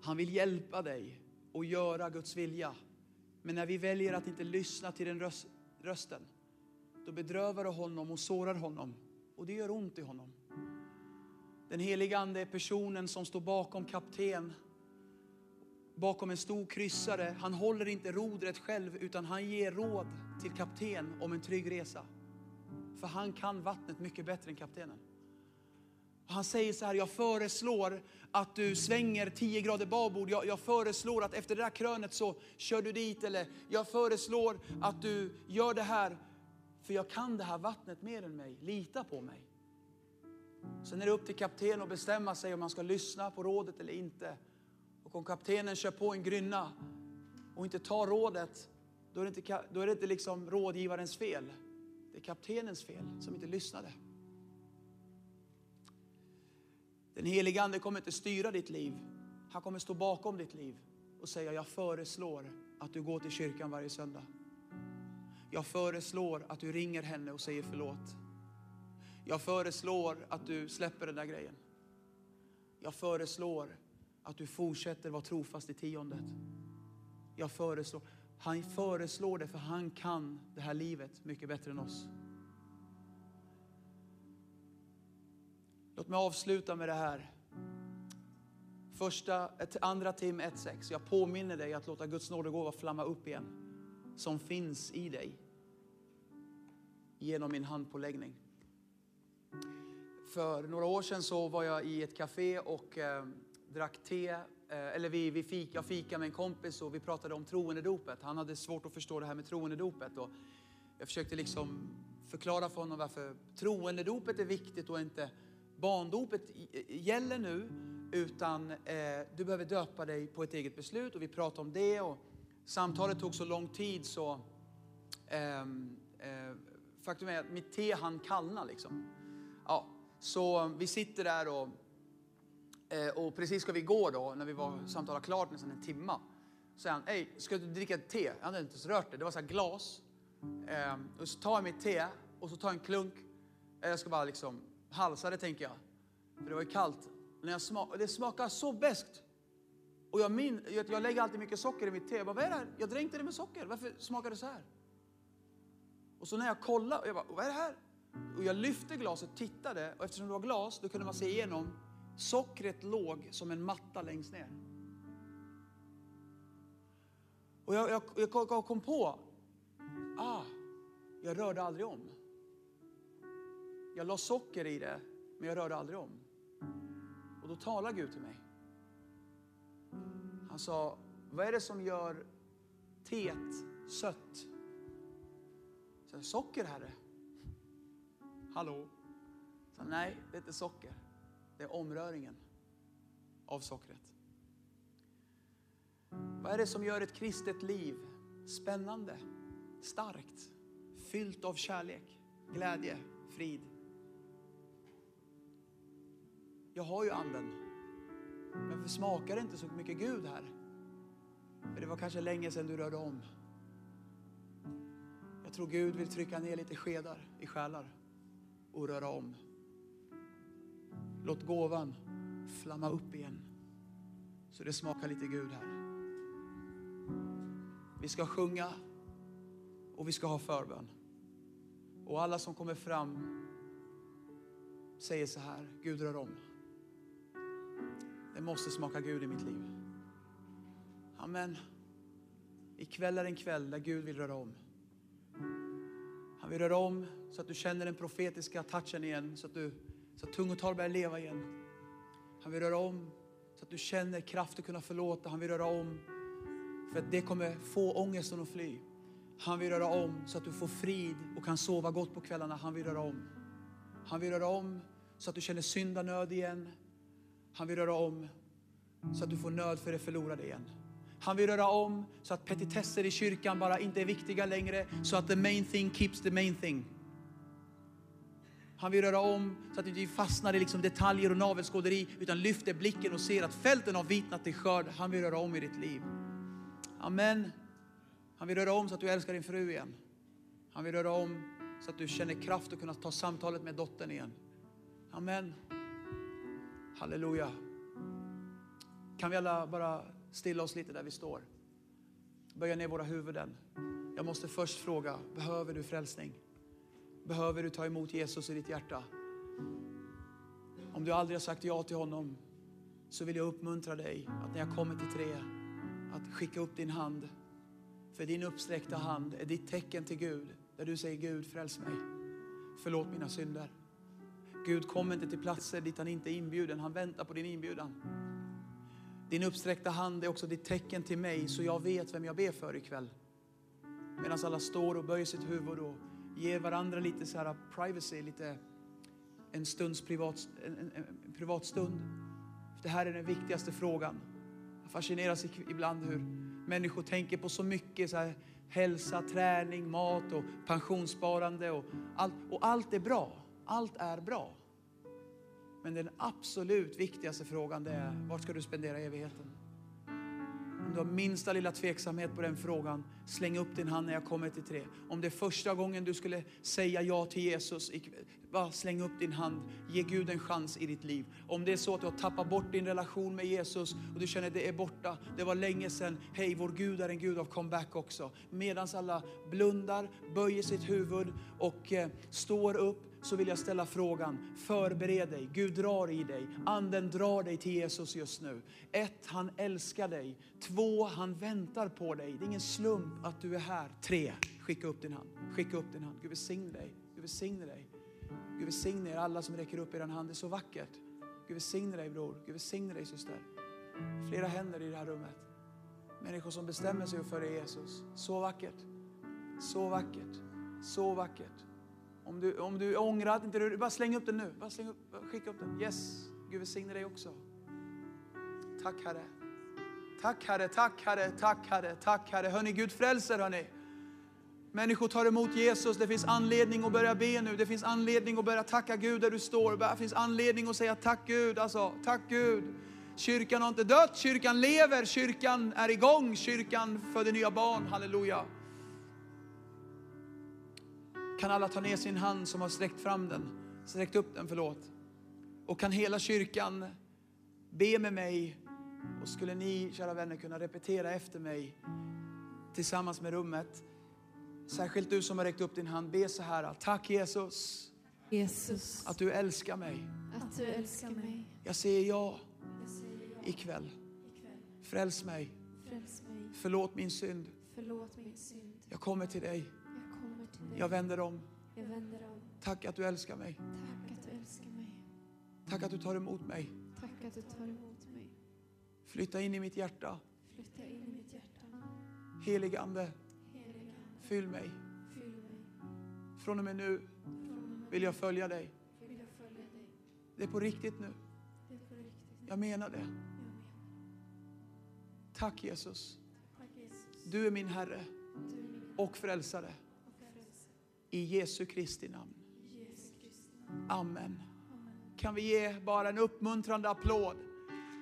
Han vill hjälpa dig och göra Guds vilja. Men när vi väljer att inte lyssna till den rösten, då bedrövar du honom och sårar honom. Och det gör ont i honom. Den heliga Ande är personen som står bakom kapten, bakom en stor kryssare. Han håller inte rodret själv utan han ger råd till kapten om en trygg resa. För han kan vattnet mycket bättre än kaptenen. Han säger så här, jag föreslår att du svänger 10 grader babord. Jag, jag, föreslår att efter det där krönet så kör du dit. Eller jag föreslår att du gör det här. För jag kan det här vattnet mer än mig. Lita på mig. Sen är det upp till kapten att bestämma sig om man ska lyssna på rådet eller inte. Och om kaptenen kör på en grynna och inte tar rådet, då är det inte, då är det inte liksom rådgivarens fel. Det är kaptenens fel som inte lyssnade. Den helige Ande kommer inte styra ditt liv. Han kommer stå bakom ditt liv och säga, jag föreslår att du går till kyrkan varje söndag. Jag föreslår att du ringer henne och säger förlåt. Jag föreslår att du släpper den där grejen. Jag föreslår att du fortsätter vara trofast i tiondet. Jag föreslår. Han föreslår det för han kan det här livet mycket bättre än oss. Låt mig avsluta med det här. Första, andra Tim 1.6. Jag påminner dig att låta Guds nådegåva flamma upp igen. Som finns i dig. Genom min handpåläggning. För några år sedan så var jag i ett café och eh, drack te. Eh, eller vi, vi fik, jag fikade med en kompis och vi pratade om troendedopet. Han hade svårt att förstå det här med troendedopet. Och jag försökte liksom förklara för honom varför troendedopet är viktigt och inte barndopet gäller nu, utan eh, du behöver döpa dig på ett eget beslut. Och vi pratade om det och samtalet tog så lång tid så eh, eh, faktum är att mitt te hann kallna liksom. Ja, så vi sitter där och, och precis ska vi gå då, när vi var samtalat klart nästan en timma. Så säger han, hej, ska du dricka ett te? Jag hade inte ens rört det, det var så här glas. Ehm, och så tar jag mitt te och så tar jag en klunk. Eh, Jag ska bara liksom halsa det tänker jag. För det var ju kallt. När jag smak, det smakar så beskt. Och jag, min, jag, jag lägger alltid mycket socker i mitt te. Jag bara, vad är det här? Jag dränkte det med socker. Varför smakar det så här? Och så när jag kollade, jag bara, vad är det här? Och jag lyfte glaset, tittade och eftersom det var glas då kunde man se igenom. Sockret låg som en matta längst ner. Och jag, jag, jag kom på, ah, jag rörde aldrig om. Jag la socker i det, men jag rörde aldrig om. Och då talade Gud till mig. Han sa, vad är det som gör teet sött? Så jag, socker, Herre. Hallå? Så, Nej, det är inte socker. Det är omröringen av sockret. Vad är det som gör ett kristet liv spännande, starkt, fyllt av kärlek, glädje, frid? Jag har ju anden. Men varför smakar det inte så mycket Gud här? För det var kanske länge sedan du rörde om. Jag tror Gud vill trycka ner lite skedar i själar och röra om. Låt gåvan flamma upp igen så det smakar lite Gud här. Vi ska sjunga och vi ska ha förbön. Och alla som kommer fram säger så här, Gud rör om. Det måste smaka Gud i mitt liv. Amen. Ikväll är en kväll där Gud vill röra om. Han vill röra om så att du känner den profetiska touchen igen, så att, du, så att tungotal börjar leva igen. Han vill röra om så att du känner kraft att kunna förlåta. Han vill röra om för att det kommer få ångesten att fly. Han vill röra om så att du får frid och kan sova gott på kvällarna. Han vill röra om. Han vill röra om så att du känner syndanöd igen. Han vill röra om så att du får nöd för det förlorade igen. Han vill röra om så att petitesser i kyrkan bara inte är viktiga längre, så att the main thing keeps the main thing. Han vill röra om så att du inte fastnar i liksom detaljer och navelskåderi, utan lyfter blicken och ser att fälten har vitnat till skörd. Han vill röra om i ditt liv. Amen. Han vill röra om så att du älskar din fru igen. Han vill röra om så att du känner kraft att kunna ta samtalet med dottern igen. Amen. Halleluja. Kan vi alla bara stilla oss lite där vi står? Böja ner våra huvuden. Jag måste först fråga, behöver du frälsning? Behöver du ta emot Jesus i ditt hjärta? Om du aldrig har sagt ja till honom så vill jag uppmuntra dig att när jag kommer till tre, att skicka upp din hand. För din uppsträckta hand är ditt tecken till Gud, där du säger Gud fräls mig. Förlåt mina synder. Gud kommer inte till platser dit han inte är inbjuden, han väntar på din inbjudan. Din uppsträckta hand är också ditt tecken till mig så jag vet vem jag ber för ikväll. Medan alla står och böjer sitt huvud och Ge varandra lite så här privacy, lite en stunds privat, en, en, en privat stund. Det här är den viktigaste frågan. Jag fascineras ibland hur människor tänker på så mycket så här, hälsa, träning, mat och pensionssparande och allt. Och allt är bra. Allt är bra. Men den absolut viktigaste frågan det är, vart ska du spendera evigheten? Om du har minsta lilla tveksamhet på den frågan, släng upp din hand när jag kommer till tre. Om det är första gången du skulle säga ja till Jesus, bara släng upp din hand. Ge Gud en chans i ditt liv. Om det är så att du har tappat bort din relation med Jesus och du känner att det är borta, det var länge sedan. Hej, vår Gud är en Gud av comeback också. Medan alla blundar, böjer sitt huvud och eh, står upp så vill jag ställa frågan, förbered dig. Gud drar i dig. Anden drar dig till Jesus just nu. Ett, han älskar dig. Två, han väntar på dig. Det är ingen slump att du är här. Tre, skicka upp din hand. Skicka upp din hand. Gud välsigne dig. Gud välsigne dig. Gud välsigne er alla som räcker upp er hand. Det är så vackert. Gud välsigne dig bror. Gud välsigne dig syster. Flera händer i det här rummet. Människor som bestämmer sig för Jesus. Så vackert. Så vackert. Så vackert. Om du, om du ångrar att inte du, bara släng upp den nu. Bara släng upp, skicka upp den. Yes, Gud välsigne dig också. Tack Herre. Tack Herre, tack Herre, tack Herre, tack Herre. Hörni, Gud frälser hörni. Människor tar emot Jesus. Det finns anledning att börja be nu. Det finns anledning att börja tacka Gud där du står. Det finns anledning att säga tack Gud. Alltså, tack Gud. Kyrkan har inte dött, kyrkan lever, kyrkan är igång, kyrkan föder nya barn. Halleluja. Kan alla ta ner sin hand som har sträckt fram den, sträckt upp den, förlåt. Och kan hela kyrkan be med mig och skulle ni, kära vänner, kunna repetera efter mig tillsammans med rummet. Särskilt du som har räckt upp din hand, be så här. Tack Jesus Jesus, att du älskar mig. att du älskar mig. Jag säger ja Jag säger ja ikväll. ikväll. Fräls mig, Fräls mig. förlåt min synd. Förlåt min synd. Jag kommer till dig, Jag vänder om. Jag vänder om. Tack att du älskar mig. Tack att du älskar mig. Tack att du tar emot mig. Tack att du tar emot mig. Flytta in i mitt hjärta. Flytta in i mitt hjärta. Helig Ande, Helige Ande, fyll mig. fyll mig. Från och med nu vill jag följa dig. nu vill jag följa dig. Det är på riktigt nu. Det är på riktigt. Jag menar det. Jag menar. Tack Jesus. Tack Jesus. Du är min Herre Du är min och frälsare. I Jesu Kristi namn. Amen. Kan vi ge bara en uppmuntrande applåd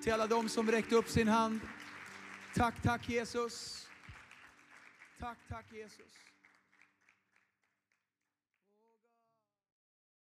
till alla de som räckte upp sin hand. Tack, tack Jesus. Tack, tack Jesus.